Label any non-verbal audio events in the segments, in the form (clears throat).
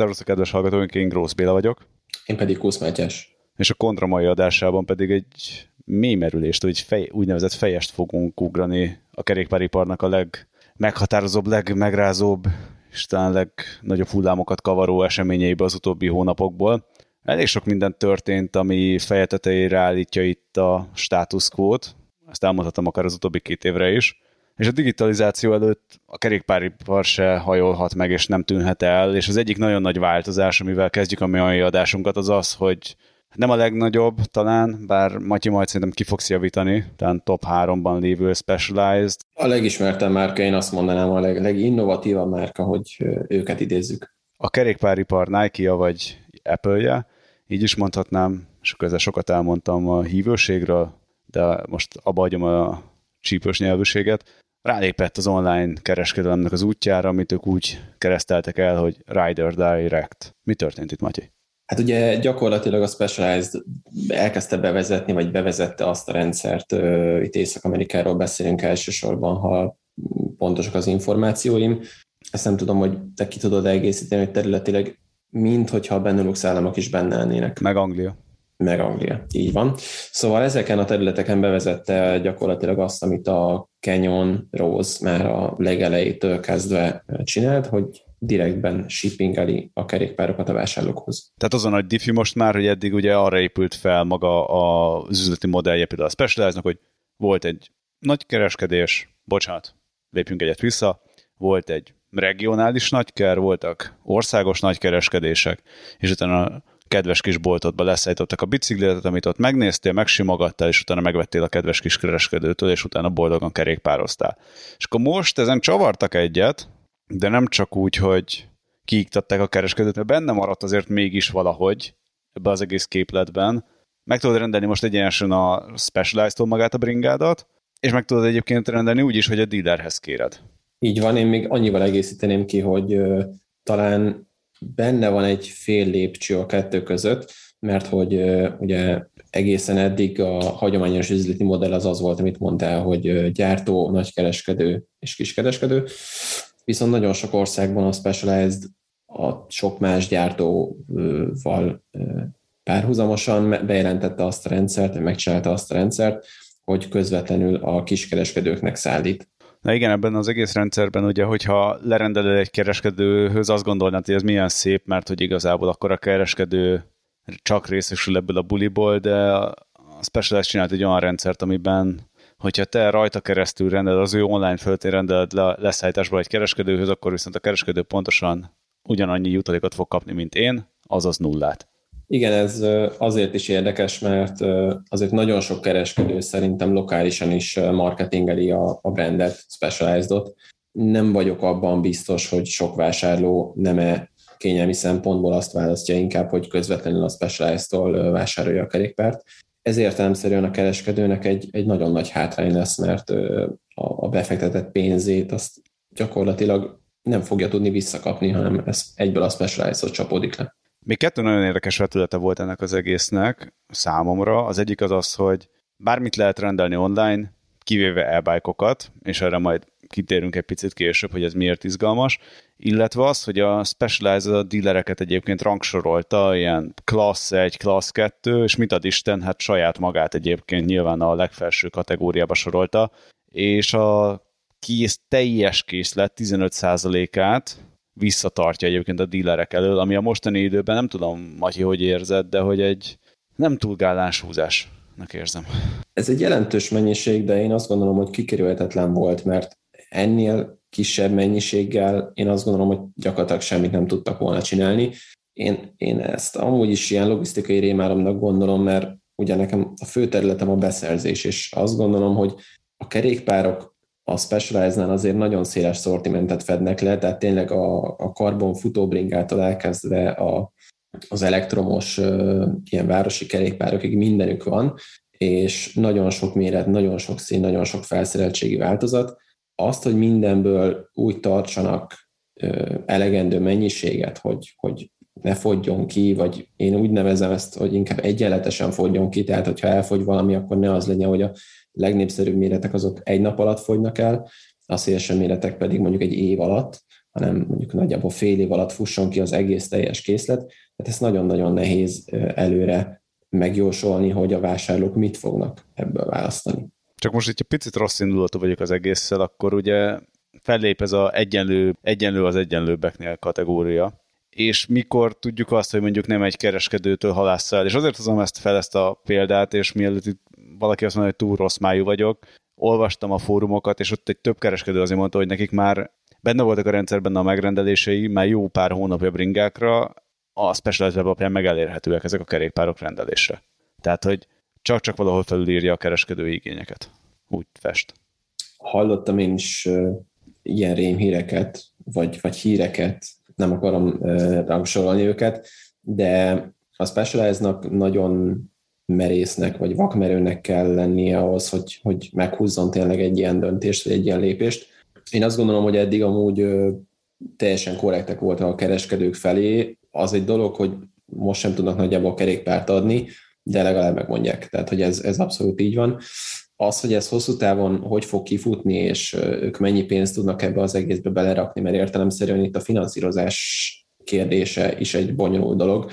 Szervusztok, kedves hallgatóink, én Grósz Béla vagyok. Én pedig Kusz Mátyás. És a Kontra mai adásában pedig egy mélymerülést, vagy fej, úgynevezett fejest fogunk ugrani a kerékpáriparnak a legmeghatározóbb, legmegrázóbb és talán legnagyobb hullámokat kavaró eseményeibe az utóbbi hónapokból. Elég sok minden történt, ami feje tetejére állítja itt a status quo-t, ezt elmondhatom akár az utóbbi két évre is, és a digitalizáció előtt a kerékpáripar se hajolhat meg, és nem tűnhet el, és az egyik nagyon nagy változás, amivel kezdjük a mai adásunkat, az az, hogy nem a legnagyobb talán, bár Matyi majd szerintem ki fogsz javítani, talán top 3-ban lévő Specialized. A legismertebb márka, én azt mondanám, a leg, leginnovatívabb márka, hogy őket idézzük. A kerékpáripar Nike-ja vagy Apple-je, így is mondhatnám, és közben sokat elmondtam a hívőségről, de most abba hagyom a csípős nyelvűséget. Rálépett az online kereskedelemnek az útjára, amit ők úgy kereszteltek el, hogy Rider Direct. Mi történt itt, Matyi? Hát ugye gyakorlatilag a Specialized elkezdte bevezetni, vagy bevezette azt a rendszert, itt Észak-Amerikáról beszélünk elsősorban, ha pontosak az információim. Ezt nem tudom, hogy te ki tudod egészíteni, hogy területileg mint hogyha a Benelux államok is benne lennének. Meg Anglia. Meg Anglia, így van. Szóval ezeken a területeken bevezette gyakorlatilag azt, amit a Canyon Rose már a legelejétől kezdve csinált, hogy direktben shippingeli a kerékpárokat a vásárlókhoz. Tehát azon nagy diffi most már, hogy eddig ugye arra épült fel maga az üzleti modellje például a specialized hogy volt egy nagy kereskedés, bocsánat, lépjünk egyet vissza, volt egy regionális nagyker, voltak országos nagykereskedések, és utána a kedves kis boltodba leszállítottak a bicikletet, amit ott megnéztél, megsimogattál, és utána megvettél a kedves kis kereskedőtől, és utána boldogan kerékpároztál. És akkor most ezen csavartak egyet, de nem csak úgy, hogy kiiktatták a kereskedőt, mert benne maradt azért mégis valahogy ebbe az egész képletben. Meg tudod rendelni most egyenesen a Specialized-tól magát a bringádat, és meg tudod egyébként rendelni úgy is, hogy a dealerhez kéred. Így van, én még annyival egészíteném ki, hogy uh, talán benne van egy fél lépcső a kettő között, mert hogy ugye egészen eddig a hagyományos üzleti modell az az volt, amit mondtál, hogy gyártó, nagykereskedő és kiskereskedő, viszont nagyon sok országban a Specialized a sok más gyártóval párhuzamosan bejelentette azt a rendszert, megcsinálta azt a rendszert, hogy közvetlenül a kiskereskedőknek szállít. Na igen, ebben az egész rendszerben ugye, hogyha lerendeled egy kereskedőhöz, azt gondolnád, hogy ez milyen szép, mert hogy igazából akkor a kereskedő csak részesül ebből a buliból, de a Specialized csinált egy olyan rendszert, amiben hogyha te rajta keresztül rendeled, az ő online föltén rendeled le leszállításból egy kereskedőhöz, akkor viszont a kereskedő pontosan ugyanannyi jutalékot fog kapni, mint én, azaz nullát. Igen, ez azért is érdekes, mert azért nagyon sok kereskedő szerintem lokálisan is marketingeli a, a brandet, Specialized-ot. Nem vagyok abban biztos, hogy sok vásárló nem-e kényelmi szempontból azt választja inkább, hogy közvetlenül a Specialized-tól vásárolja a kerékpárt ez értelemszerűen a kereskedőnek egy, egy nagyon nagy hátrány lesz, mert a, befektetett pénzét azt gyakorlatilag nem fogja tudni visszakapni, hanem ez egyből a specialized csapódik le. Még kettő nagyon érdekes vetülete volt ennek az egésznek számomra. Az egyik az az, hogy bármit lehet rendelni online, kivéve e és erre majd kitérünk egy picit később, hogy ez miért izgalmas, illetve az, hogy a Specialized dealereket egyébként rangsorolta, ilyen Class 1, Class 2, és mit ad Isten, hát saját magát egyébként nyilván a legfelső kategóriába sorolta, és a kész, teljes készlet 15%-át visszatartja egyébként a dílerek elől, ami a mostani időben nem tudom, Matyi, hogy érzed, de hogy egy nem túl gáláns húzásnak érzem. Ez egy jelentős mennyiség, de én azt gondolom, hogy kikerülhetetlen volt, mert ennél kisebb mennyiséggel én azt gondolom, hogy gyakorlatilag semmit nem tudtak volna csinálni. Én, én ezt amúgy is ilyen logisztikai rémálomnak gondolom, mert ugye nekem a fő területem a beszerzés, és azt gondolom, hogy a kerékpárok a Specialized-nál azért nagyon széles szortimentet fednek le, tehát tényleg a, a karbon futóbringától elkezdve a, az elektromos ilyen városi kerékpárokig mindenük van, és nagyon sok méret, nagyon sok szín, nagyon sok felszereltségi változat, azt, hogy mindenből úgy tartsanak elegendő mennyiséget, hogy, hogy ne fogjon ki, vagy én úgy nevezem ezt, hogy inkább egyenletesen fogjon ki, tehát hogyha elfogy valami, akkor ne az legyen, hogy a legnépszerűbb méretek azok egy nap alatt fogynak el, a szélső méretek pedig mondjuk egy év alatt, hanem mondjuk nagyjából fél év alatt fusson ki az egész teljes készlet. Tehát ez nagyon-nagyon nehéz előre megjósolni, hogy a vásárlók mit fognak ebből választani. Csak most, hogyha picit rossz indulatú vagyok az egésszel, akkor ugye fellép ez a egyenlő, egyenlő az egyenlőbbeknél kategória, és mikor tudjuk azt, hogy mondjuk nem egy kereskedőtől halász el. És azért hozom ezt fel ezt a példát, és mielőtt itt valaki azt mondja, hogy túl rossz májú vagyok, olvastam a fórumokat, és ott egy több kereskedő azért mondta, hogy nekik már benne voltak a rendszerben a megrendelései, már jó pár hónapja bringákra, a Specialized Web alapján meg ezek a kerékpárok rendelésre. Tehát, hogy csak-csak valahol felülírja a kereskedő igényeket. Úgy fest. Hallottam én is uh, ilyen rémhíreket, vagy, vagy híreket, nem akarom uh, rangsorolni őket, de a Specialized-nak nagyon merésznek, vagy vakmerőnek kell lennie ahhoz, hogy, hogy meghúzzon tényleg egy ilyen döntést, vagy egy ilyen lépést. Én azt gondolom, hogy eddig amúgy teljesen korrektek voltak a kereskedők felé. Az egy dolog, hogy most sem tudnak nagyjából kerékpárt adni, de legalább megmondják. Tehát, hogy ez, ez abszolút így van. Az, hogy ez hosszú távon hogy fog kifutni, és ők mennyi pénzt tudnak ebbe az egészbe belerakni, mert értelemszerűen itt a finanszírozás kérdése is egy bonyolult dolog,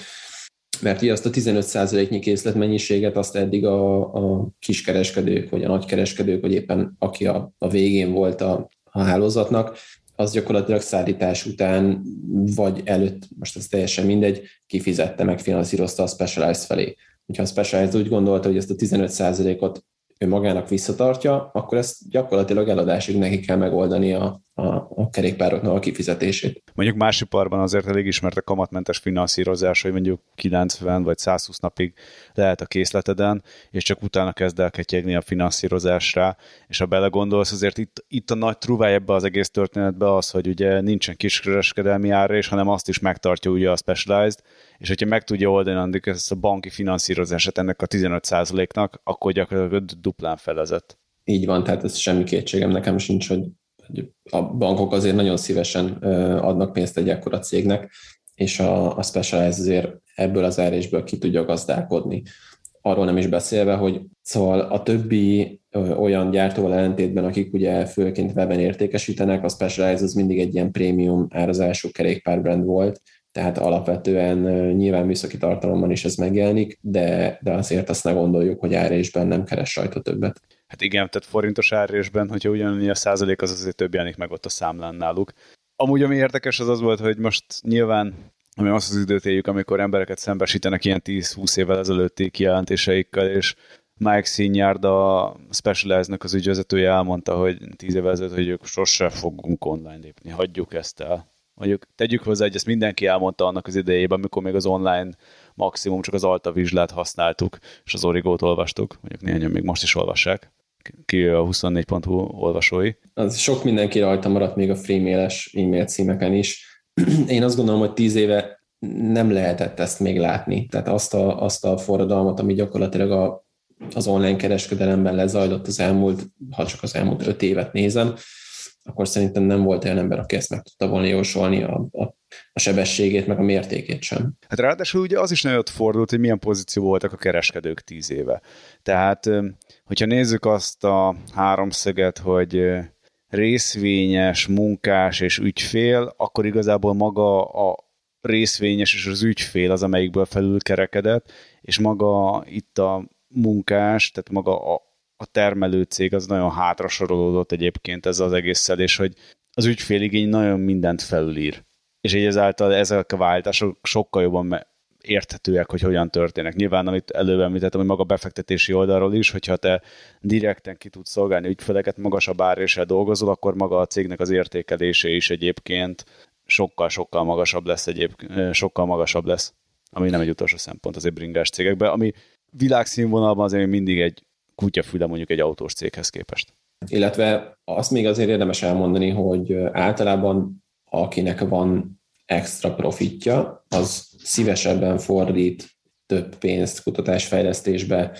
mert ugye azt a 15%-nyi készletmennyiséget azt eddig a, a kiskereskedők, vagy a nagykereskedők, vagy éppen aki a, a végén volt a, a hálózatnak, az gyakorlatilag szállítás után, vagy előtt, most ez teljesen mindegy, kifizette, meg finanszírozta a Specialized felé. Hogyha a Specialized úgy gondolta, hogy ezt a 15%-ot ő magának visszatartja, akkor ezt gyakorlatilag eladásig neki kell megoldani a, a, a kerékpároknak a kifizetését. Mondjuk más iparban azért elég ismert a kamatmentes finanszírozás, hogy mondjuk 90 vagy 120 napig lehet a készleteden, és csak utána kezd el ketyegni a finanszírozásra, és ha belegondolsz, azért itt, itt a nagy truváj ebbe az egész történetbe az, hogy ugye nincsen kiskereskedelmi ára, és hanem azt is megtartja ugye a Specialized, és hogyha meg tudja oldani ezt a banki finanszírozását ennek a 15%-nak, akkor gyakorlatilag duplán felezett. Így van, tehát ez semmi kétségem nekem sincs, hogy a bankok azért nagyon szívesen adnak pénzt egy ekkora cégnek, és a, a Specialized azért ebből az erésből ki tudja gazdálkodni. Arról nem is beszélve, hogy szóval a többi olyan gyártóval ellentétben, akik ugye főként weben értékesítenek, a Specialized az mindig egy ilyen prémium árazású kerékpárbrand volt, tehát alapvetően nyilván műszaki tartalomban is ez megjelenik, de, de azért azt ne gondoljuk, hogy árésben nem keres rajta többet. Hát igen, tehát forintos árésben, hogyha ugyanannyi a százalék, az azért több jelenik meg ott a számlán náluk. Amúgy ami érdekes az az volt, hogy most nyilván ami azt az időt éljük, amikor embereket szembesítenek ilyen 10-20 évvel ezelőtti kijelentéseikkel, és Mike Sinyard, a Specialized-nek az ügyvezetője elmondta, hogy 10 évvel ezelőtt, hogy ők sose fogunk online lépni, hagyjuk ezt el mondjuk tegyük hozzá, hogy ezt mindenki elmondta annak az idejében, amikor még az online maximum csak az Alta vizsgát használtuk, és az Origót olvastuk, mondjuk néhányan még most is olvassák, ki a 24.hu olvasói. Az sok mindenki rajta maradt még a freemailes e-mail címeken is. (clears throat) Én azt gondolom, hogy tíz éve nem lehetett ezt még látni. Tehát azt a, azt a forradalmat, ami gyakorlatilag a, az online kereskedelemben lezajlott az elmúlt, ha csak az elmúlt öt évet nézem, akkor szerintem nem volt olyan ember, aki ezt meg tudta volna jósolni a, a, a sebességét, meg a mértékét sem. Hát ráadásul ugye az is nagyon fordult, hogy milyen pozíció voltak a kereskedők tíz éve. Tehát, hogyha nézzük azt a háromszöget, hogy részvényes, munkás és ügyfél, akkor igazából maga a részvényes és az ügyfél az, amelyikből felül kerekedett, és maga itt a munkás, tehát maga a, a termelő cég az nagyon hátra sorolódott egyébként ez az egész és hogy az ügyféligény nagyon mindent felülír. És így ezáltal ezek a váltások sokkal jobban érthetőek, hogy hogyan történnek. Nyilván, amit előbb említettem, hogy maga befektetési oldalról is, hogyha te direkten ki tudsz szolgálni ügyfeleket, magasabb áréssel dolgozol, akkor maga a cégnek az értékelése is egyébként sokkal-sokkal magasabb lesz egyébként, sokkal magasabb lesz, ami nem egy utolsó szempont azért bringás cégekben, ami világszínvonalban azért mindig egy kutyafüle mondjuk egy autós céghez képest. Illetve azt még azért érdemes elmondani, hogy általában akinek van extra profitja, az szívesebben fordít több pénzt kutatásfejlesztésbe,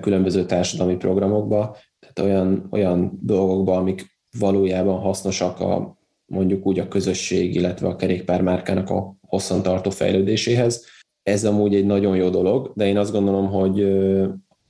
különböző társadalmi programokba, tehát olyan, olyan dolgokba, amik valójában hasznosak a mondjuk úgy a közösség, illetve a kerékpármárkának a hosszantartó fejlődéséhez. Ez amúgy egy nagyon jó dolog, de én azt gondolom, hogy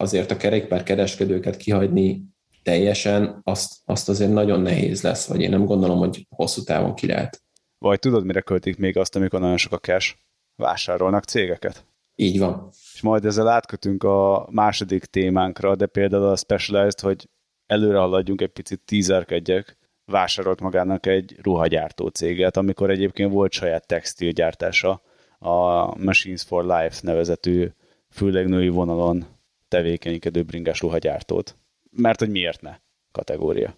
azért a kerékpár kereskedőket kihagyni teljesen, azt, azt azért nagyon nehéz lesz, vagy én nem gondolom, hogy hosszú távon ki lehet. Vagy tudod, mire költik még azt, amikor nagyon sok a cash? Vásárolnak cégeket. Így van. És majd ezzel átkötünk a második témánkra, de például a Specialized, hogy előre haladjunk egy picit, tízerkedjek, vásárolt magának egy ruhagyártó céget, amikor egyébként volt saját textilgyártása, a Machines for Life nevezetű, főleg női vonalon tevékenykedő bringás ruhagyártót. Mert hogy miért ne kategória.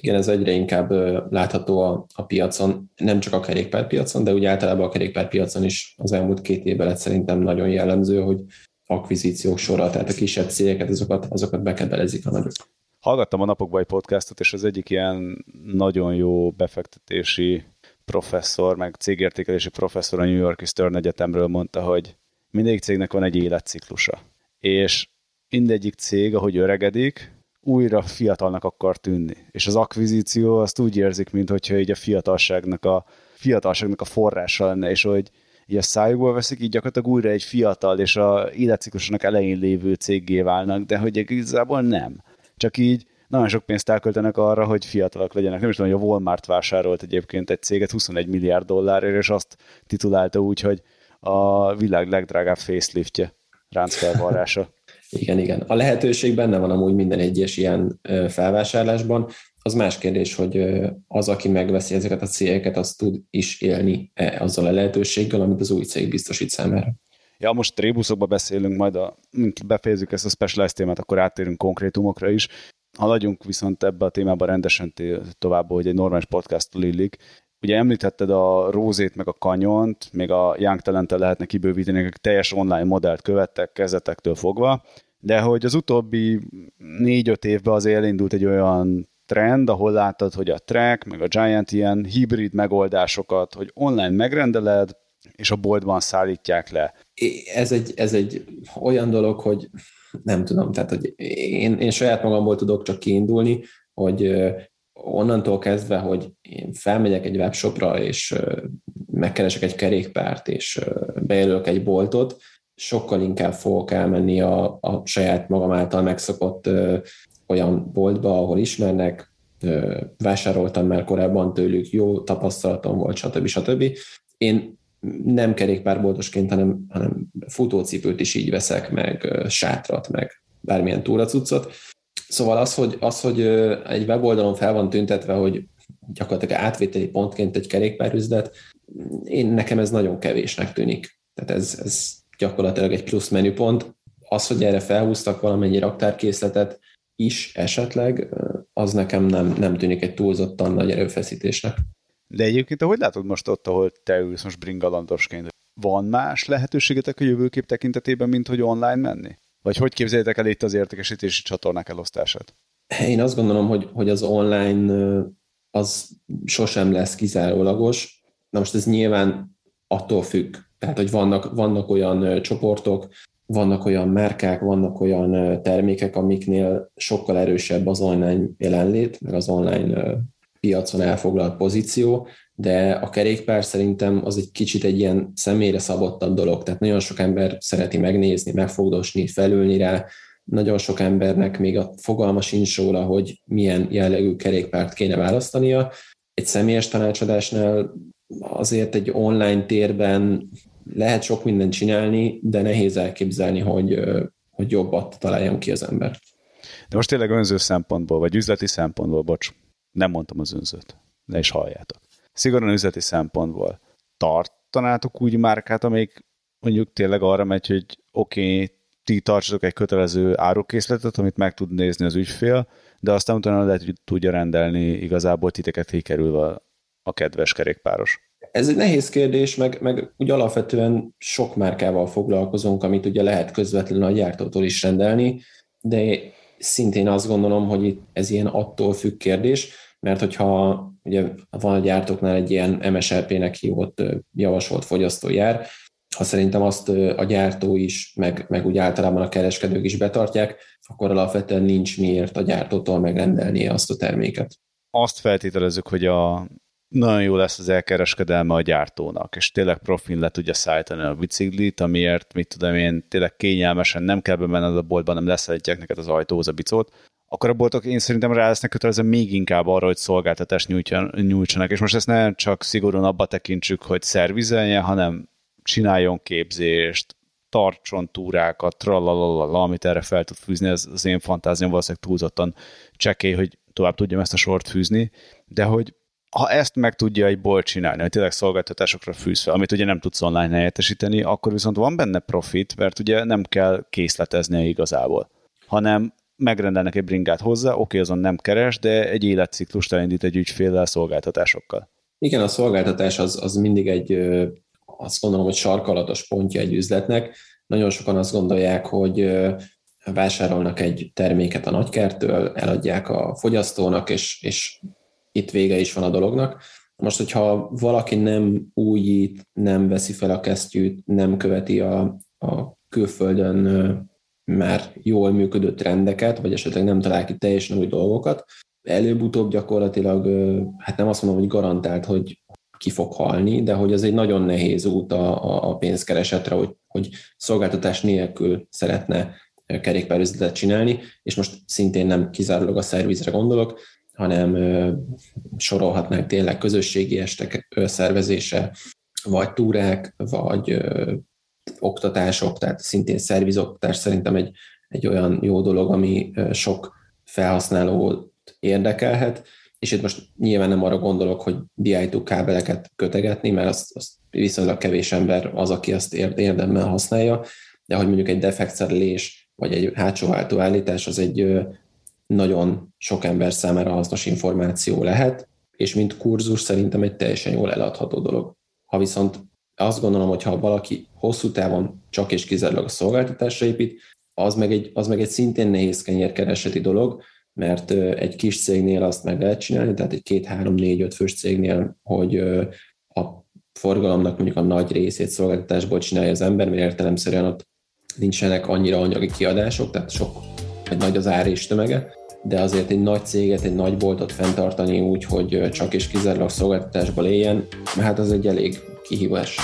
Igen, ez egyre inkább látható a, a piacon, nem csak a kerékpárpiacon, de úgy általában a kerékpárpiacon is az elmúlt két évben lett szerintem nagyon jellemző, hogy akvizíciók sora, tehát a kisebb cégeket, azokat, azokat bekebelezik a nagyok. Hallgattam a napokban egy podcastot, és az egyik ilyen nagyon jó befektetési professzor, meg cégértékelési professzor a New York Stern Egyetemről mondta, hogy mindegyik cégnek van egy életciklusa. És mindegyik cég, ahogy öregedik, újra fiatalnak akar tűnni. És az akvizíció azt úgy érzik, mintha így a fiatalságnak a, fiatalságnak a forrása lenne, és hogy így a szájukból veszik, így gyakorlatilag újra egy fiatal és a életciklusnak elején lévő céggé válnak, de hogy igazából nem. Csak így nagyon sok pénzt elköltenek arra, hogy fiatalak legyenek. Nem is tudom, hogy a Walmart vásárolt egyébként egy céget 21 milliárd dollárért, és azt titulálta úgy, hogy a világ legdrágább faceliftje, ráncfelvarrása. Igen, igen. A lehetőség benne van amúgy minden egyes ilyen felvásárlásban. Az más kérdés, hogy az, aki megveszi ezeket a cégeket, az tud is élni -e azzal a lehetőséggel, amit az új cég biztosít számára. Ja, most trébuszokba beszélünk, majd a, befejezzük ezt a specialized témát, akkor áttérünk konkrétumokra is. Haladjunk viszont ebbe a témába rendesen tovább, hogy egy normális podcast illik. Ugye említetted a Rózét meg a Kanyont, még a Young talent lehetne kibővíteni, akik teljes online modellt követtek kezdetektől fogva, de hogy az utóbbi négy-öt évben azért elindult egy olyan trend, ahol láttad, hogy a Track, meg a Giant ilyen hibrid megoldásokat, hogy online megrendeled, és a boltban szállítják le. Ez egy, ez egy olyan dolog, hogy nem tudom, tehát hogy én, én saját magamból tudok csak kiindulni, hogy onnantól kezdve, hogy én felmegyek egy webshopra, és megkeresek egy kerékpárt, és bejelölök egy boltot, sokkal inkább fogok elmenni a, a saját magam által megszokott ö, olyan boltba, ahol ismernek, ö, vásároltam már korábban tőlük, jó tapasztalatom volt, stb. stb. Én nem kerékpárboltosként, hanem, hanem futócipőt is így veszek, meg sátrat, meg bármilyen túracuccot. Szóval az, hogy, az, hogy egy weboldalon fel van tüntetve, hogy gyakorlatilag átvételi pontként egy kerékpárüzlet, én nekem ez nagyon kevésnek tűnik. Tehát ez, ez gyakorlatilag egy plusz menüpont. Az, hogy erre felhúztak valamennyi raktárkészletet is esetleg, az nekem nem, nem tűnik egy túlzottan nagy erőfeszítésnek. De egyébként, ahogy látod most ott, ahol te ülsz most bringalandosként, van más lehetőségetek a jövőkép tekintetében, mint hogy online menni? Vagy hogy képzeljétek el itt az értékesítési csatornák elosztását? Én azt gondolom, hogy, hogy az online az sosem lesz kizárólagos. Na most ez nyilván attól függ, tehát hogy vannak, vannak olyan csoportok, vannak olyan márkák, vannak olyan termékek, amiknél sokkal erősebb az online jelenlét, meg az online piacon elfoglalt pozíció, de a kerékpár szerintem az egy kicsit egy ilyen személyre szabottabb dolog, tehát nagyon sok ember szereti megnézni, megfogdosni, felülni rá, nagyon sok embernek még a fogalma sincs róla, hogy milyen jellegű kerékpárt kéne választania. Egy személyes tanácsadásnál azért egy online térben lehet sok mindent csinálni, de nehéz elképzelni, hogy, hogy jobbat találjon ki az ember. De most tényleg önző szempontból, vagy üzleti szempontból, bocs, nem mondtam az önzőt, ne is halljátok. Szigorúan üzleti szempontból tartanátok úgy márkát, amelyik mondjuk tényleg arra megy, hogy oké, okay, ti tartsatok egy kötelező árukészletet, amit meg tud nézni az ügyfél, de aztán utána lehet, hogy tudja rendelni igazából titeket kikerülve a kedves kerékpáros. Ez egy nehéz kérdés, meg, meg úgy alapvetően sok márkával foglalkozunk, amit ugye lehet közvetlenül a gyártótól is rendelni, de szintén azt gondolom, hogy itt ez ilyen attól függ kérdés, mert hogyha ugye van a gyártóknál egy ilyen MSRP-nek hívott javasolt fogyasztójár, ha szerintem azt a gyártó is, meg, meg úgy általában a kereskedők is betartják, akkor alapvetően nincs miért a gyártótól megrendelnie azt a terméket. Azt feltételezzük, hogy a nagyon jó lesz az elkereskedelme a gyártónak, és tényleg profin le tudja szállítani a biciklit, amiért, mit tudom én, tényleg kényelmesen nem kell bemenned a boltba, nem leszállítják neked az ajtóhoz a bicót, akkor a boltok én szerintem rá lesznek kötelező még inkább arra, hogy szolgáltatást nyújtsanak. És most ezt nem csak szigorúan abba tekintsük, hogy szervizeljen, hanem csináljon képzést, tartson túrákat, tralalala, amit erre fel tud fűzni, ez az én fantáziám valószínűleg túlzottan csekély, hogy tovább tudjam ezt a sort fűzni, de hogy ha ezt meg tudja egy bolt csinálni, hogy tényleg szolgáltatásokra fűz fel, amit ugye nem tudsz online helyettesíteni, akkor viszont van benne profit, mert ugye nem kell készletezni igazából, hanem megrendelnek egy bringát hozzá, oké, azon nem keres, de egy életciklust elindít egy ügyféllel szolgáltatásokkal. Igen, a szolgáltatás az, az mindig egy, azt gondolom, hogy sarkalatos pontja egy üzletnek. Nagyon sokan azt gondolják, hogy vásárolnak egy terméket a nagykertől, eladják a fogyasztónak, és, és itt vége is van a dolognak. Most, hogyha valaki nem újít, nem veszi fel a kesztyűt, nem követi a, a külföldön már jól működő trendeket, vagy esetleg nem talál ki teljesen új dolgokat, előbb-utóbb gyakorlatilag, hát nem azt mondom, hogy garantált, hogy ki fog halni, de hogy ez egy nagyon nehéz út a, a pénzkeresetre, hogy, hogy szolgáltatás nélkül szeretne kerékpárüzletet csinálni, és most szintén nem kizárólag a szervizre gondolok, hanem sorolhatnánk tényleg közösségi estek szervezése, vagy túrák, vagy oktatások, tehát szintén szervizoktatás szerintem egy, egy olyan jó dolog, ami sok felhasználót érdekelhet, és itt most nyilván nem arra gondolok, hogy DI2 kábeleket kötegetni, mert azt, azt viszonylag kevés ember az, aki azt érdemben használja, de hogy mondjuk egy defektszerelés, vagy egy hátsó váltóállítás, az egy nagyon sok ember számára hasznos információ lehet, és mint kurzus szerintem egy teljesen jól eladható dolog. Ha viszont azt gondolom, hogy ha valaki hosszú távon csak és kizárólag a szolgáltatásra épít, az meg egy, az meg egy szintén nehéz kenyérkereseti dolog, mert egy kis cégnél azt meg lehet csinálni, tehát egy két, három, négy, öt fős cégnél, hogy a forgalomnak mondjuk a nagy részét szolgáltatásból csinálja az ember, mert értelemszerűen ott nincsenek annyira anyagi kiadások, tehát sok, vagy nagy az ár és tömege, de azért egy nagy céget, egy nagy boltot fenntartani úgy, hogy csak és kizárólag szolgáltatásból éljen, hát az egy elég kihívás.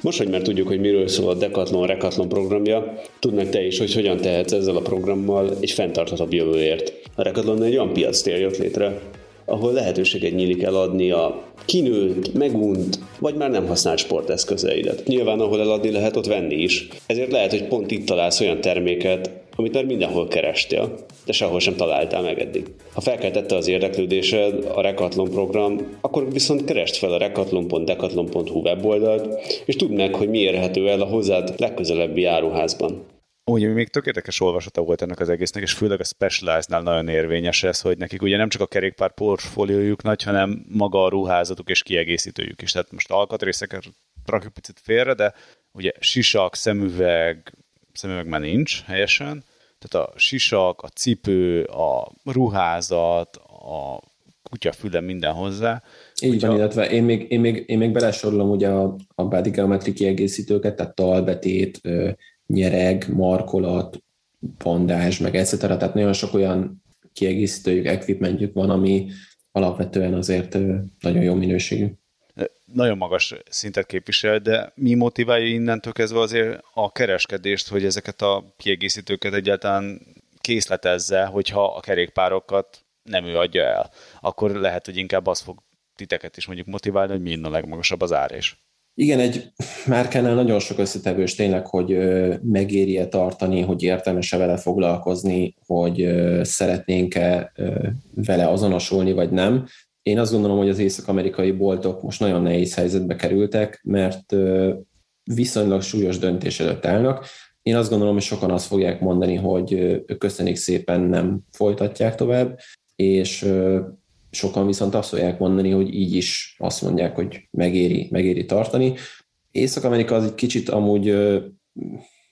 Most, hogy már tudjuk, hogy miről szól a Decathlon Recathlon programja, tudnak te is, hogy hogyan tehetsz ezzel a programmal egy fenntarthatóbb jövőért. A Recathlon egy olyan piac jött létre, ahol lehetőséget nyílik eladni a kinőtt, megunt, vagy már nem használt sporteszközeidet. Nyilván, ahol eladni lehet, ott venni is. Ezért lehet, hogy pont itt találsz olyan terméket, amit már mindenhol kerestél, de sehol sem találtál meg eddig. Ha felkeltette az érdeklődésed a Recathlon program, akkor viszont kerest fel a recathlon.decathlon.hu weboldalt, és tudd meg, hogy mi érhető el a hozzád legközelebbi áruházban. Úgy, még tök érdekes olvasata volt ennek az egésznek, és főleg a Specialized-nál nagyon érvényes ez, hogy nekik ugye nem csak a kerékpár portfóliójuk nagy, hanem maga a ruházatuk és kiegészítőjük is. Tehát most alkatrészeket rakjuk picit félre, de ugye sisak, szemüveg, szemüveg már nincs helyesen, tehát a sisak, a cipő, a ruházat, a kutyafüle minden hozzá. Így van, a... illetve én még, én még, én még belesorolom ugye a, a body geometry kiegészítőket, tehát talbetét, nyereg, markolat, bandázs, meg etc. Tehát nagyon sok olyan kiegészítőjük, equipmentjük van, ami alapvetően azért nagyon jó minőségű. Nagyon magas szintet képvisel, de mi motiválja innentől kezdve azért a kereskedést, hogy ezeket a kiegészítőket egyáltalán készletezze, hogyha a kerékpárokat nem ő adja el. Akkor lehet, hogy inkább az fog titeket is mondjuk motiválni, hogy mi a legmagasabb az ár is. Igen, egy márkánál nagyon sok összetevős tényleg, hogy megéri-e tartani, hogy értelmes-e vele foglalkozni, hogy szeretnénk-e vele azonosulni, vagy nem. Én azt gondolom, hogy az észak-amerikai boltok most nagyon nehéz helyzetbe kerültek, mert viszonylag súlyos döntés előtt állnak. Én azt gondolom, hogy sokan azt fogják mondani, hogy köszönik szépen, nem folytatják tovább, és sokan viszont azt fogják mondani, hogy így is azt mondják, hogy megéri, megéri tartani. Észak-Amerika az egy kicsit amúgy,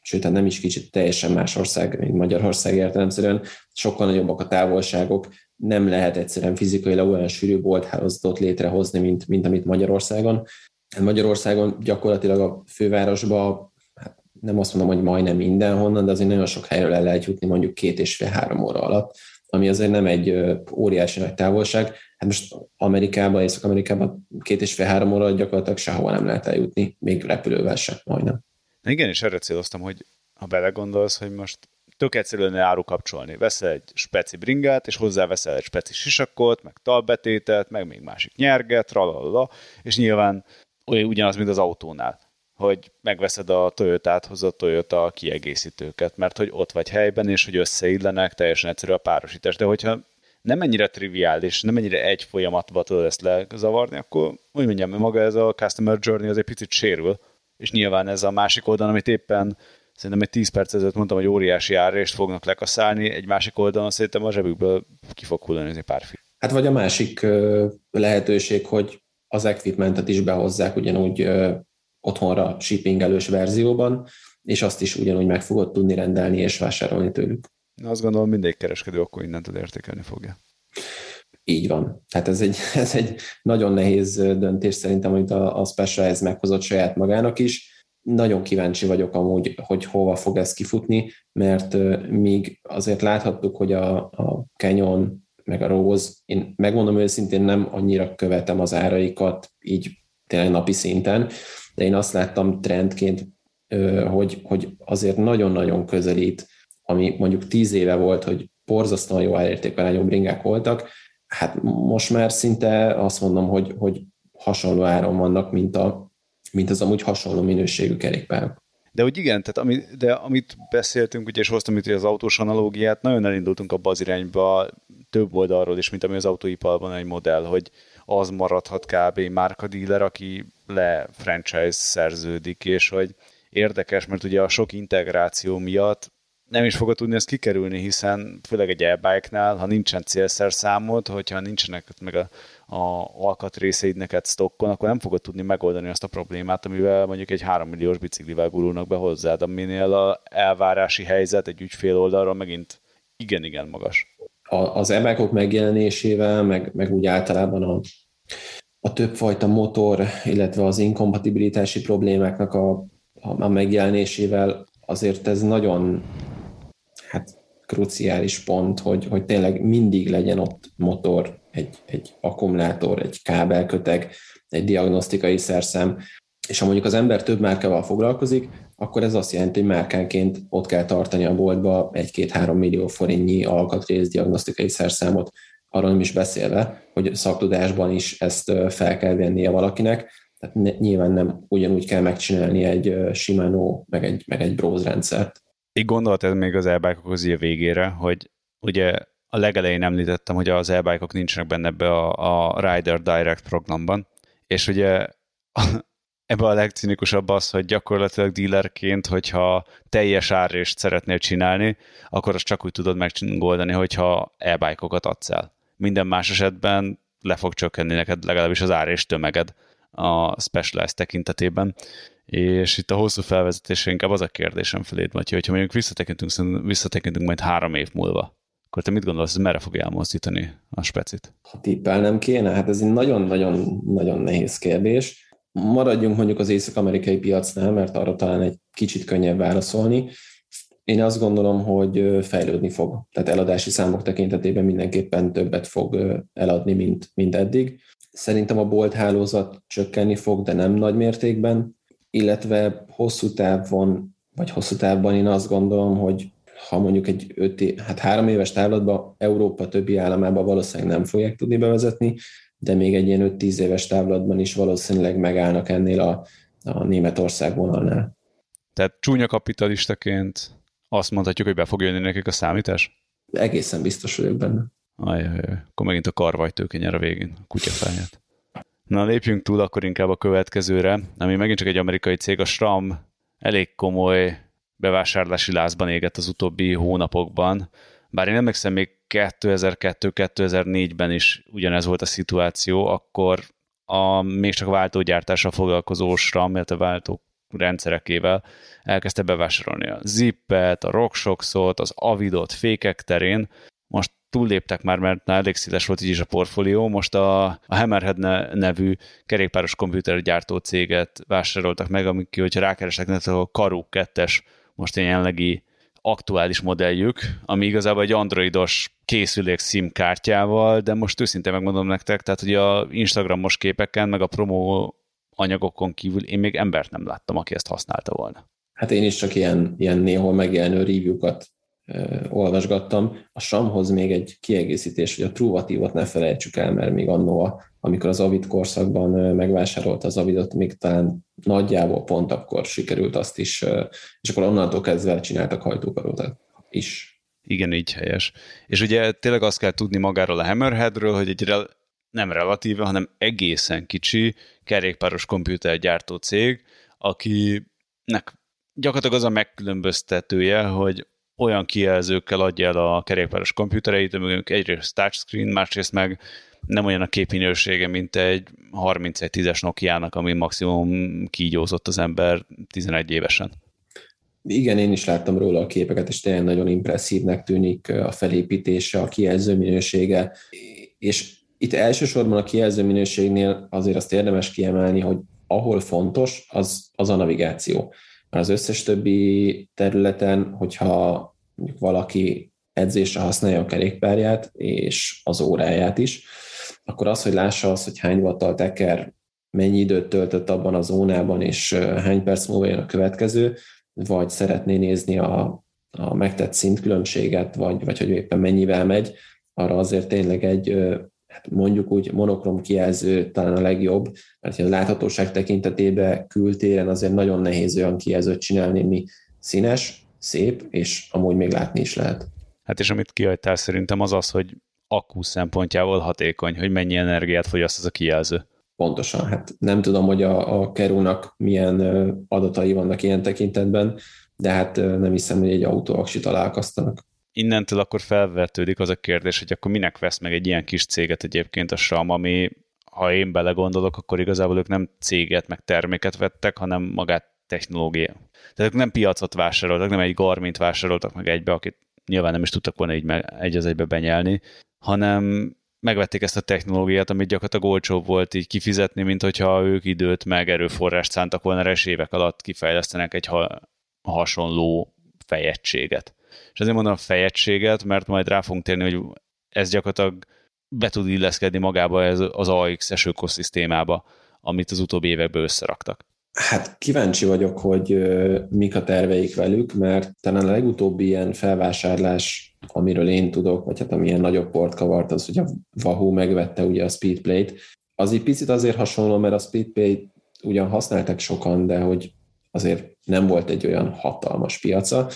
sőt, hát nem is kicsit, teljesen más ország, mint Magyarország értelemszerűen, sokkal nagyobbak a távolságok, nem lehet egyszerűen fizikailag olyan sűrű bolthálózatot létrehozni, mint, mint amit Magyarországon. Magyarországon gyakorlatilag a fővárosba, hát nem azt mondom, hogy majdnem mindenhonnan, de azért nagyon sok helyről el lehet jutni mondjuk két és fél-három óra alatt ami azért nem egy óriási nagy távolság. Hát most Amerikában, Észak-Amerikában két és fél három óra gyakorlatilag sehova nem lehet eljutni, még repülővel sem, majdnem. Igen, és erre céloztam, hogy ha belegondolsz, hogy most tök egyszerűen áru kapcsolni. Veszel egy speci bringát, és hozzá veszel egy speci sisakot, meg talbetétet, meg még másik nyerget, ralala, és nyilván olyan ugyanaz, mint az autónál hogy megveszed a Toyota-t, a Toyota kiegészítőket, mert hogy ott vagy helyben, és hogy összeillenek, teljesen egyszerű a párosítás. De hogyha nem ennyire triviális, nem ennyire egy folyamatba tudod ezt lezavarni, akkor úgy mondjam, maga ez a customer journey az egy picit sérül, és nyilván ez a másik oldalon, amit éppen szerintem egy 10 perc ezelőtt mondtam, hogy óriási árrést fognak lekaszálni, egy másik oldalon szerintem a zsebükből ki fog hullani pár film. Hát vagy a másik lehetőség, hogy az equipmentet is behozzák ugyanúgy otthonra shippingelős verzióban, és azt is ugyanúgy meg fogod tudni rendelni és vásárolni tőlük. Azt gondolom, mindegy kereskedő akkor innentől értékelni fogja. Így van. Tehát ez egy, (laughs) ez egy nagyon nehéz döntés szerintem, amit a, a Specialized meghozott saját magának is. Nagyon kíváncsi vagyok amúgy, hogy hova fog ez kifutni, mert míg azért láthattuk, hogy a, a Canyon meg a Rose, én megmondom őszintén nem annyira követem az áraikat így tényleg napi szinten, de én azt láttam trendként, hogy, hogy azért nagyon-nagyon közelít, ami mondjuk tíz éve volt, hogy borzasztóan jó árértékarányú bringák voltak, hát most már szinte azt mondom, hogy, hogy hasonló áron vannak, mint, a, mint az amúgy hasonló minőségű kerékpárok. De hogy igen, tehát ami, de amit beszéltünk, ugye, és hoztam itt az autós analógiát, nagyon elindultunk abba az irányba több oldalról is, mint ami az autóiparban egy modell, hogy az maradhat kb. márkadíler, aki le franchise szerződik, és hogy érdekes, mert ugye a sok integráció miatt nem is fogod tudni ezt kikerülni, hiszen főleg egy e-bike-nál, ha nincsen célszer számod, hogyha nincsenek meg a, a alkatrészeid neked stockon, akkor nem fogod tudni megoldani azt a problémát, amivel mondjuk egy 3 milliós biciklivel gurulnak be hozzád, aminél a elvárási helyzet egy ügyfél oldalról megint igen-igen magas. Az e megjelenésével, meg, meg úgy általában a, a többfajta motor, illetve az inkompatibilitási problémáknak a, a megjelenésével azért ez nagyon hát kruciális pont, hogy, hogy tényleg mindig legyen ott motor, egy, egy akkumulátor, egy kábelköteg, egy diagnosztikai szerszem, és ha mondjuk az ember több márkával foglalkozik, akkor ez azt jelenti, hogy márkánként ott kell tartani a boltba egy-két-három millió forintnyi alkatrész diagnosztikai szerszámot, arról nem is beszélve, hogy szaktudásban is ezt fel kell vennie valakinek, tehát nyilván nem ugyanúgy kell megcsinálni egy Shimano, meg egy, meg egy Bros rendszert. Így gondoltad még az elbákokhoz a végére, hogy ugye a legelején említettem, hogy az elbákok nincsenek benne ebbe a, a Rider Direct programban, és ugye ebbe a legcinikusabb az, hogy gyakorlatilag dealerként, hogyha teljes árést szeretnél csinálni, akkor azt csak úgy tudod megoldani, hogyha e-bike-okat adsz el. Minden más esetben le fog csökkenni neked legalábbis az ár és tömeged a Specialized tekintetében. És itt a hosszú felvezetésre inkább az a kérdésem feléd, Matyi, hogyha mondjuk visszatekintünk, visszatekintünk majd három év múlva, akkor te mit gondolsz, hogy merre fog elmozdítani a specit? Ha tippelnem kéne, hát ez egy nagyon-nagyon nagyon nehéz kérdés Maradjunk mondjuk az észak-amerikai piacnál, mert arra talán egy kicsit könnyebb válaszolni. Én azt gondolom, hogy fejlődni fog. Tehát eladási számok tekintetében mindenképpen többet fog eladni, mint, mint eddig. Szerintem a bolt hálózat csökkenni fog, de nem nagy mértékben, illetve hosszú távon, vagy hosszú távban én azt gondolom, hogy ha mondjuk egy öt év, hát három éves távlatban Európa többi államában valószínűleg nem fogják tudni bevezetni, de még egy ilyen 5-10 éves távlatban is valószínűleg megállnak ennél a, a Németország vonalnál. Tehát csúnya kapitalistaként azt mondhatjuk, hogy be fog jönni nekik a számítás? Egészen biztos vagyok benne. Ajajaj, akkor megint a karvajtőke nyer a végén, a kutyafáját. Na lépjünk túl akkor inkább a következőre, ami megint csak egy amerikai cég, a SRAM elég komoly bevásárlási lázban égett az utóbbi hónapokban, bár én emlékszem, még 2002-2004-ben is ugyanez volt a szituáció, akkor a még csak váltógyártással foglalkozó SRAM, illetve váltó rendszerekével elkezdte bevásárolni a Zippet, a RockShoxot, az Avidot fékek terén. Túlléptek már, mert már elég széles volt így is a portfólió. Most a, a Hammerhead nevű kerékpáros komputergyártó céget vásároltak meg, amik, hogyha rákeresek, a Karu 2-es most jelenlegi aktuális modelljük, ami igazából egy androidos készülék SIM kártyával, de most őszintén megmondom nektek, tehát hogy a Instagramos képeken, meg a promo anyagokon kívül én még embert nem láttam, aki ezt használta volna. Hát én is csak ilyen, ilyen néhol megjelenő review-kat olvasgattam. A Samhoz még egy kiegészítés, hogy a Truvatívot ne felejtsük el, mert még annó, amikor az Avid korszakban megvásárolta az Avidot, még talán nagyjából pont akkor sikerült azt is, és akkor onnantól kezdve csináltak hajtókarót is. Igen, így helyes. És ugye tényleg azt kell tudni magáról a Hammerheadről, hogy egy rel- nem relatíve, hanem egészen kicsi kerékpáros komputergyártó cég, akinek gyakorlatilag az a megkülönböztetője, hogy olyan kijelzőkkel adja el a kerékpáros komputereit, amik egyrészt touchscreen, másrészt meg nem olyan a képminősége, mint egy 3110-es Nokia-nak, ami maximum kígyózott az ember 11 évesen. Igen, én is láttam róla a képeket, és tényleg nagyon impresszívnek tűnik a felépítése, a kijelző minősége, és itt elsősorban a kijelző minőségnél azért azt érdemes kiemelni, hogy ahol fontos, az, az a navigáció. Az összes többi területen, hogyha valaki edzésre használja a kerékpárját és az óráját is, akkor az, hogy lássa azt, hogy hány vattal teker, mennyi időt töltött abban a zónában, és hány perc múlva jön a következő, vagy szeretné nézni a, a megtett szintkülönbséget, vagy, vagy hogy éppen mennyivel megy, arra azért tényleg egy mondjuk úgy monokrom kijelző talán a legjobb, mert a láthatóság tekintetében kültéren azért nagyon nehéz olyan kijelzőt csinálni, mi színes, szép, és amúgy még látni is lehet. Hát és amit kihagytál szerintem az az, hogy akku szempontjából hatékony, hogy mennyi energiát fogyaszt az a kijelző. Pontosan, hát nem tudom, hogy a, a Kerúnak milyen adatai vannak ilyen tekintetben, de hát nem hiszem, hogy egy autóaksi találkoztanak innentől akkor felvetődik az a kérdés, hogy akkor minek vesz meg egy ilyen kis céget egyébként a SAM, ami ha én belegondolok, akkor igazából ők nem céget, meg terméket vettek, hanem magát technológia. Tehát ők nem piacot vásároltak, nem egy Garmin-t vásároltak meg egybe, akit nyilván nem is tudtak volna így egy az egybe benyelni, hanem megvették ezt a technológiát, amit gyakorlatilag olcsóbb volt így kifizetni, mint hogyha ők időt meg erőforrást szántak volna, és évek alatt kifejlesztenek egy ha- hasonló fejegységet. És azért mondom a fejegységet, mert majd rá fogunk térni, hogy ez gyakorlatilag be tud illeszkedni magába ez az AX-es ökoszisztémába, amit az utóbbi évekből összeraktak. Hát kíváncsi vagyok, hogy mik a terveik velük, mert talán a legutóbbi ilyen felvásárlás, amiről én tudok, vagy hát amilyen nagyobb port kavart, az, hogy a Wahoo megvette ugye a Speedplay-t. Az egy picit azért hasonló, mert a Speedplay ugyan használtak sokan, de hogy azért nem volt egy olyan hatalmas piaca,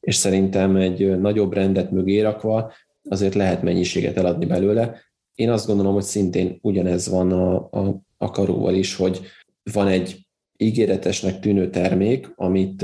és szerintem egy nagyobb rendet mögé rakva azért lehet mennyiséget eladni belőle. Én azt gondolom, hogy szintén ugyanez van a, a, a karóval is, hogy van egy ígéretesnek tűnő termék, amit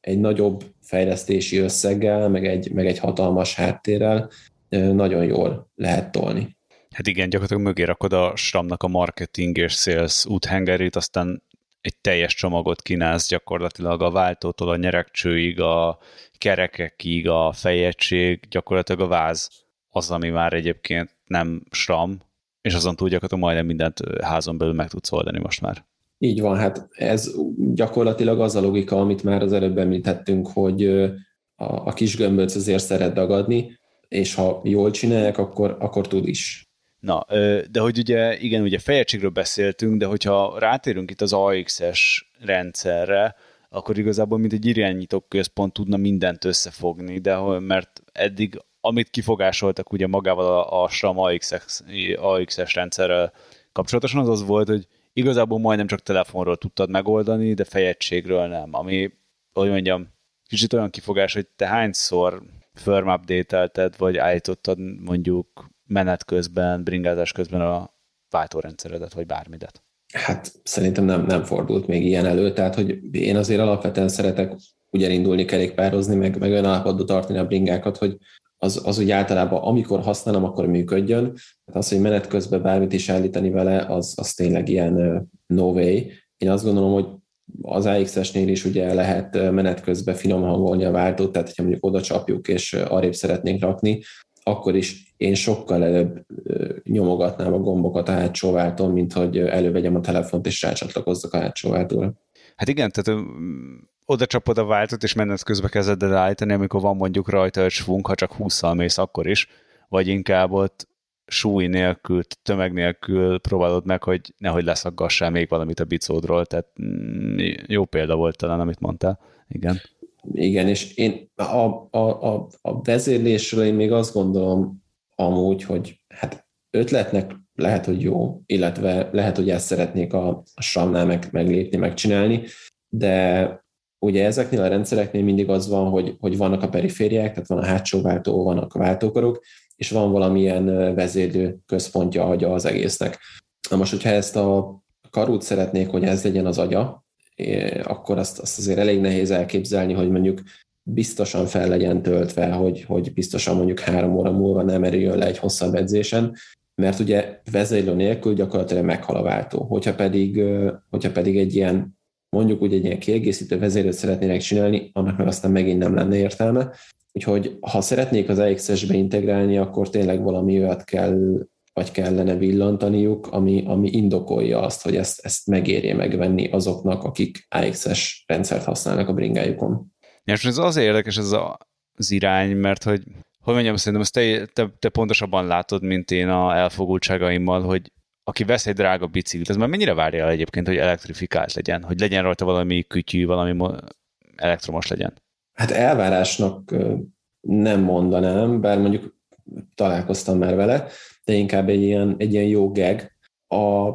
egy nagyobb fejlesztési összeggel, meg egy, meg egy hatalmas háttérrel nagyon jól lehet tolni. Hát igen, gyakorlatilag mögé rakod a SRAM-nak a marketing és sales úthengerét, aztán egy teljes csomagot kínálsz gyakorlatilag a váltótól a nyerekcsőig, a kerekekig, a fejegység, gyakorlatilag a váz az, ami már egyébként nem SRAM, és azon túl gyakorlatilag majdnem mindent házon belül meg tudsz oldani most már. Így van, hát ez gyakorlatilag az a logika, amit már az előbb említettünk, hogy a, a kis gömböc azért szeret dagadni, és ha jól csinálják, akkor, akkor tud is. Na, de hogy ugye, igen, ugye fejegységről beszéltünk, de hogyha rátérünk itt az AX-es rendszerre, akkor igazából mint egy irányító központ tudna mindent összefogni, de mert eddig amit kifogásoltak ugye magával a, a SRAM AX-es, AX-es rendszerrel kapcsolatosan, az az volt, hogy igazából majdnem csak telefonról tudtad megoldani, de fejegységről nem, ami, hogy mondjam, kicsit olyan kifogás, hogy te hányszor firm update vagy állítottad mondjuk menet közben, bringázás közben a váltórendszeredet, vagy bármidet. Hát szerintem nem, nem fordult még ilyen elő, tehát hogy én azért alapvetően szeretek úgy elindulni kerékpározni, meg, meg olyan állapotba tartani a bringákat, hogy az, az úgy általában amikor használom, akkor működjön. Tehát az, hogy menet közben bármit is állítani vele, az, az tényleg ilyen no way. Én azt gondolom, hogy az AX-esnél is ugye lehet menet közben finom hangolni a váltót, tehát ha mondjuk oda csapjuk és arrébb szeretnénk rakni, akkor is én sokkal előbb nyomogatnám a gombokat a hátsó váltón, mint hogy elővegyem a telefont és rácsatlakozzak a hátsó váltóra. Hát igen, tehát oda csapod a váltót, és menet közben kezded el állítani, amikor van mondjuk rajta egy svunk, ha csak 20 mész, akkor is, vagy inkább ott súly nélkül, tömeg nélkül próbálod meg, hogy nehogy leszaggassál még valamit a bicódról, tehát mm, jó példa volt talán, amit mondtál. Igen. Igen, és én a, a, a, a vezérlésről én még azt gondolom amúgy, hogy hát ötletnek lehet, hogy jó, illetve lehet, hogy ezt szeretnék a, a SRAM-nál meg, meglépni, megcsinálni, de ugye ezeknél a rendszereknél mindig az van, hogy, hogy vannak a perifériák, tehát van a hátsó váltó, vannak a váltókarok, és van valamilyen vezérlő központja, agya az egésznek. Na most, hogyha ezt a karút szeretnék, hogy ez legyen az agya, akkor azt, azt azért elég nehéz elképzelni, hogy mondjuk biztosan fel legyen töltve, hogy, hogy biztosan mondjuk három óra múlva nem erüljön le egy hosszabb edzésen, mert ugye vezérlő nélkül gyakorlatilag meghal a váltó. Hogyha pedig, hogyha pedig egy ilyen, mondjuk úgy egy ilyen kiegészítő vezérőt szeretnének csinálni, annak meg aztán megint nem lenne értelme. Úgyhogy ha szeretnék az AXS-be integrálni, akkor tényleg valami olyat kell, vagy kellene villantaniuk, ami, ami indokolja azt, hogy ezt, ezt megérje megvenni azoknak, akik AXS rendszert használnak a bringájukon. És ez azért érdekes ez a, az irány, mert hogy hogy mondjam, szerintem ezt te, te, te pontosabban látod, mint én a elfogultságaimmal, hogy aki vesz egy drága biciklit, az már mennyire várja el egyébként, hogy elektrifikált legyen, hogy legyen rajta valami kütyű, valami elektromos legyen? Hát elvárásnak nem mondanám, bár mondjuk találkoztam már vele, de inkább egy ilyen, egy ilyen jó geg. A,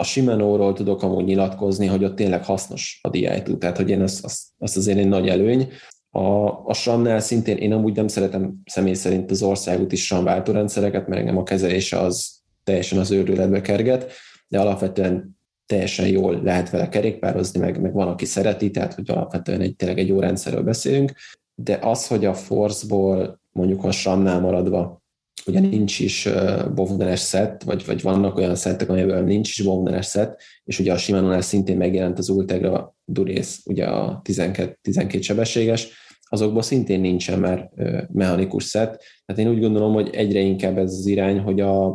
a Shimano-ról tudok amúgy nyilatkozni, hogy ott tényleg hasznos a DI2, tehát hogy én azt, azt, azt azért egy nagy előny. A, a SRAM-nál szintén én amúgy nem szeretem személy szerint az országút is SRAM váltórendszereket, mert engem a kezelése az teljesen az őrületbe kerget, de alapvetően teljesen jól lehet vele kerékpározni, meg, meg van, aki szereti, tehát hogy alapvetően egy, tényleg egy jó rendszerről beszélünk, de az, hogy a Force-ból mondjuk a SRAM-nál maradva ugye nincs is bovneres szett, vagy, vagy vannak olyan szettek, amelyben nincs is bovneres szett, és ugye a shimano szintén megjelent az Ultegra Durész, ugye a 12, 12 sebességes, azokból szintén nincsen már mechanikus szett. Tehát én úgy gondolom, hogy egyre inkább ez az irány, hogy a,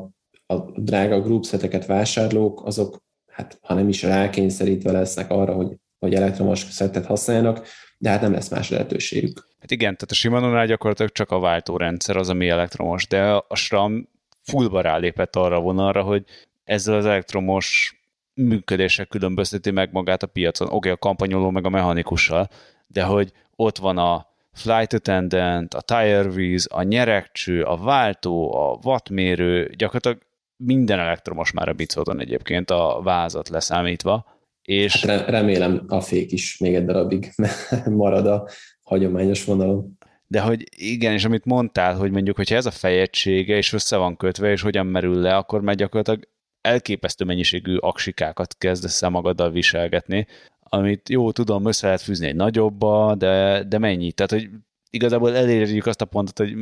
a drága group szeteket vásárlók, azok, hát ha nem is rákényszerítve lesznek arra, hogy, hogy elektromos szettet használjanak, de hát nem lesz más lehetőségük. Hát igen, tehát a Shimano-nál gyakorlatilag csak a váltórendszer az, ami elektromos, de a SRAM fullba rálépett arra a vonalra, hogy ezzel az elektromos működések különbözteti meg magát a piacon. Oké, okay, a kampanyoló meg a mechanikussal, de hogy ott van a flight attendant, a tire víz, a nyerekcső, a váltó, a wattmérő, gyakorlatilag minden elektromos már a bicóton egyébként a vázat leszámítva. És... Hát remélem a fék is még egy darabig (laughs) marad a hagyományos vonalon. De hogy igen, és amit mondtál, hogy mondjuk, hogyha ez a fejegysége, és össze van kötve, és hogyan merül le, akkor már gyakorlatilag elképesztő mennyiségű aksikákat kezdesz el magaddal viselgetni, amit jó, tudom, össze lehet fűzni egy nagyobba, de, de mennyi? Tehát, hogy igazából elérjük azt a pontot, hogy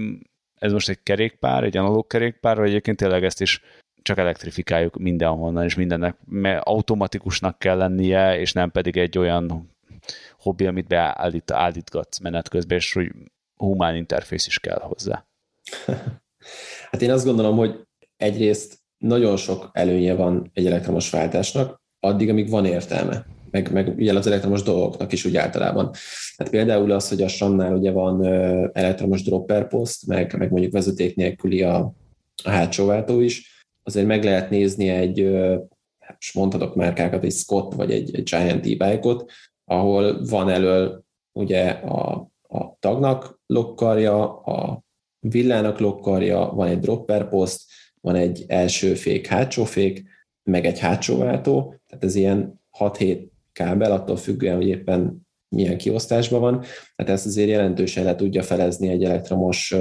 ez most egy kerékpár, egy analóg kerékpár, vagy egyébként tényleg ezt is csak elektrifikáljuk mindenhonnan, és mindennek automatikusnak kell lennie, és nem pedig egy olyan hobbi, amit beállít, állítgatsz menet közben, és hogy humán interfész is kell hozzá. (laughs) Hát én azt gondolom, hogy egyrészt nagyon sok előnye van egy elektromos váltásnak, addig, amíg van értelme, meg, meg ugye az elektromos dolgoknak is úgy általában. Hát például az, hogy a SRAM-nál ugye van elektromos dropper post, meg, meg mondjuk vezeték nélküli a, a hátsó váltó is, azért meg lehet nézni egy, hát most mondhatok márkákat, egy Scott vagy egy, Giant e-bike-ot, ahol van elől ugye a, a tagnak lokkarja, a villának lokkarja, van egy dropper post, van egy első fék, hátsó fék, meg egy hátsó váltó, tehát ez ilyen 6-7 kábel, attól függően, hogy éppen milyen kiosztásban van. Hát ezt azért jelentősen le tudja felezni egy elektromos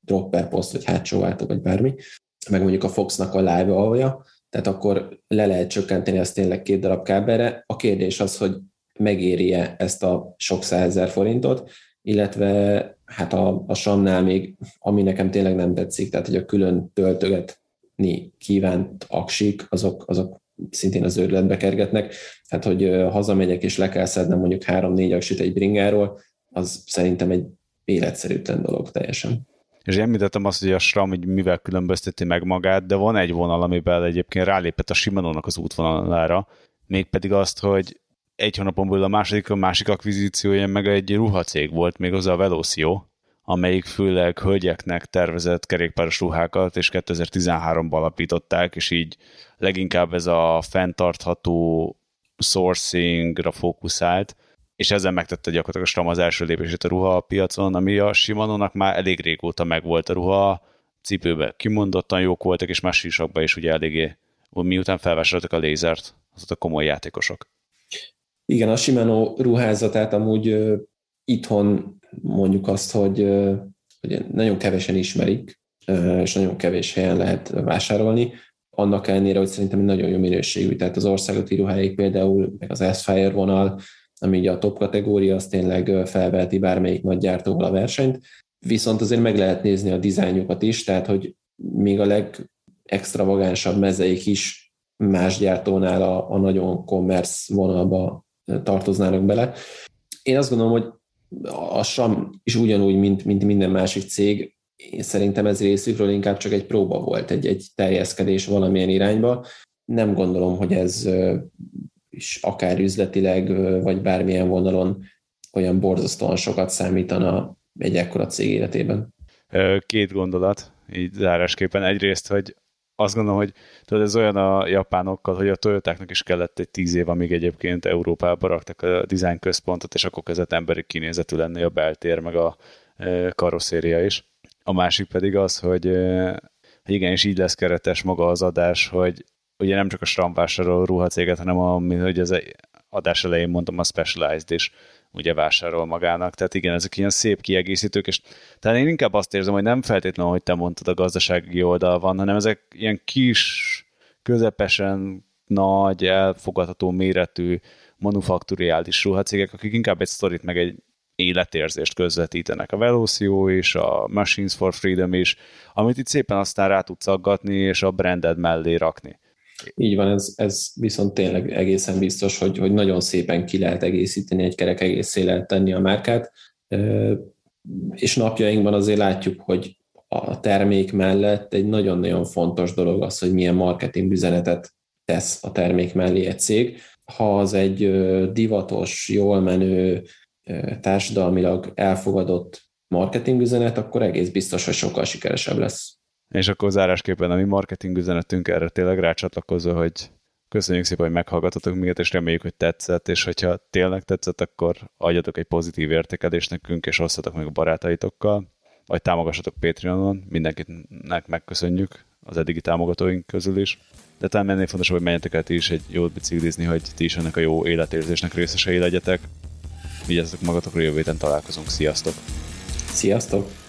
dropper post, vagy hátsó váltó, vagy bármi. Meg mondjuk a Foxnak a live alja, tehát akkor le lehet csökkenteni ezt tényleg két darab kábelre. A kérdés az, hogy megéri-e ezt a sok százezer forintot, illetve hát a, a Samnál még, ami nekem tényleg nem tetszik, tehát hogy a külön töltögetni kívánt aksik, azok, azok szintén az őrületbe kergetnek, tehát hogy hazamegyek és le kell szednem mondjuk három-négy aksit egy bringáról, az szerintem egy életszerűtlen dolog teljesen. És említettem azt, hogy a SRAM hogy mivel különbözteti meg magát, de van egy vonal, amiben egyébként rálépett a Shimano-nak az útvonalára, mégpedig azt, hogy egy hónapon belül a második, a másik akvizíciója meg egy ruhacég volt, még az a Velocio, amelyik főleg hölgyeknek tervezett kerékpáros ruhákat, és 2013-ban alapították, és így leginkább ez a fenntartható sourcingra fókuszált, és ezzel megtette gyakorlatilag a Stram az első lépését a ruha piacon, ami a Shimano-nak már elég régóta megvolt a ruha, cipőben kimondottan jók voltak, és más is ugye eléggé, miután felvásároltak a lézert, azok a komoly játékosok. Igen, a Shimano ruházatát amúgy uh, itthon mondjuk azt, hogy, uh, hogy nagyon kevesen ismerik, uh, és nagyon kevés helyen lehet vásárolni, annak ellenére, hogy szerintem nagyon jó minőségű. Tehát az országoti ruháik például, meg az Aspire vonal, ami ugye a top kategória, az tényleg felveheti bármelyik nagy gyártóval a versenyt, viszont azért meg lehet nézni a dizájnjukat is, tehát hogy még a legextravagánsabb mezeik is más gyártónál a, a nagyon commerce vonalba tartoznának bele. Én azt gondolom, hogy a SAM is ugyanúgy, mint, mint minden másik cég, én szerintem ez részükről inkább csak egy próba volt, egy, egy terjeszkedés valamilyen irányba. Nem gondolom, hogy ez is akár üzletileg, vagy bármilyen vonalon olyan borzasztóan sokat számítana egy ekkora cég életében. Két gondolat, így zárásképpen. Egyrészt, hogy azt gondolom, hogy tudod, ez olyan a japánokkal, hogy a Toyotáknak is kellett egy tíz év, amíg egyébként Európába raktak a design központot, és akkor kezdett emberi kinézetű lenni a beltér, meg a karosszéria is. A másik pedig az, hogy igen, és így lesz keretes maga az adás, hogy ugye nem csak a Stram vásárol ruhacéget, hanem a, hogy az adás elején mondtam, a Specialized is ugye vásárol magának. Tehát igen, ezek ilyen szép kiegészítők, és tehát én inkább azt érzem, hogy nem feltétlenül, hogy te mondtad, a gazdasági oldal van, hanem ezek ilyen kis, közepesen nagy, elfogadható méretű manufakturiális ruhacégek, akik inkább egy sztorit meg egy életérzést közvetítenek. A Velocio és a Machines for Freedom is, amit itt szépen aztán rá tudsz aggatni, és a branded mellé rakni. Így van, ez, ez viszont tényleg egészen biztos, hogy, hogy nagyon szépen ki lehet egészíteni, egy kerek egészé lehet tenni a márkát, és napjainkban azért látjuk, hogy a termék mellett egy nagyon-nagyon fontos dolog az, hogy milyen marketing üzenetet tesz a termék mellé egy cég. Ha az egy divatos, jól menő, társadalmilag elfogadott marketing üzenet, akkor egész biztos, hogy sokkal sikeresebb lesz. És akkor zárásképpen a mi marketing üzenetünk erre tényleg rácsatlakozva, hogy köszönjük szépen, hogy meghallgatotok minket, és reméljük, hogy tetszett, és hogyha tényleg tetszett, akkor adjatok egy pozitív értékelést nekünk, és osszatok meg a barátaitokkal, vagy támogassatok Patreonon, mindenkinek megköszönjük az eddigi támogatóink közül is. De talán ennél fontosabb, hogy menjetek el ti is egy jót biciklizni, hogy ti is ennek a jó életérzésnek részesei legyetek. Vigyázzatok magatokra, jövő héten találkozunk. Sziasztok! Sziasztok!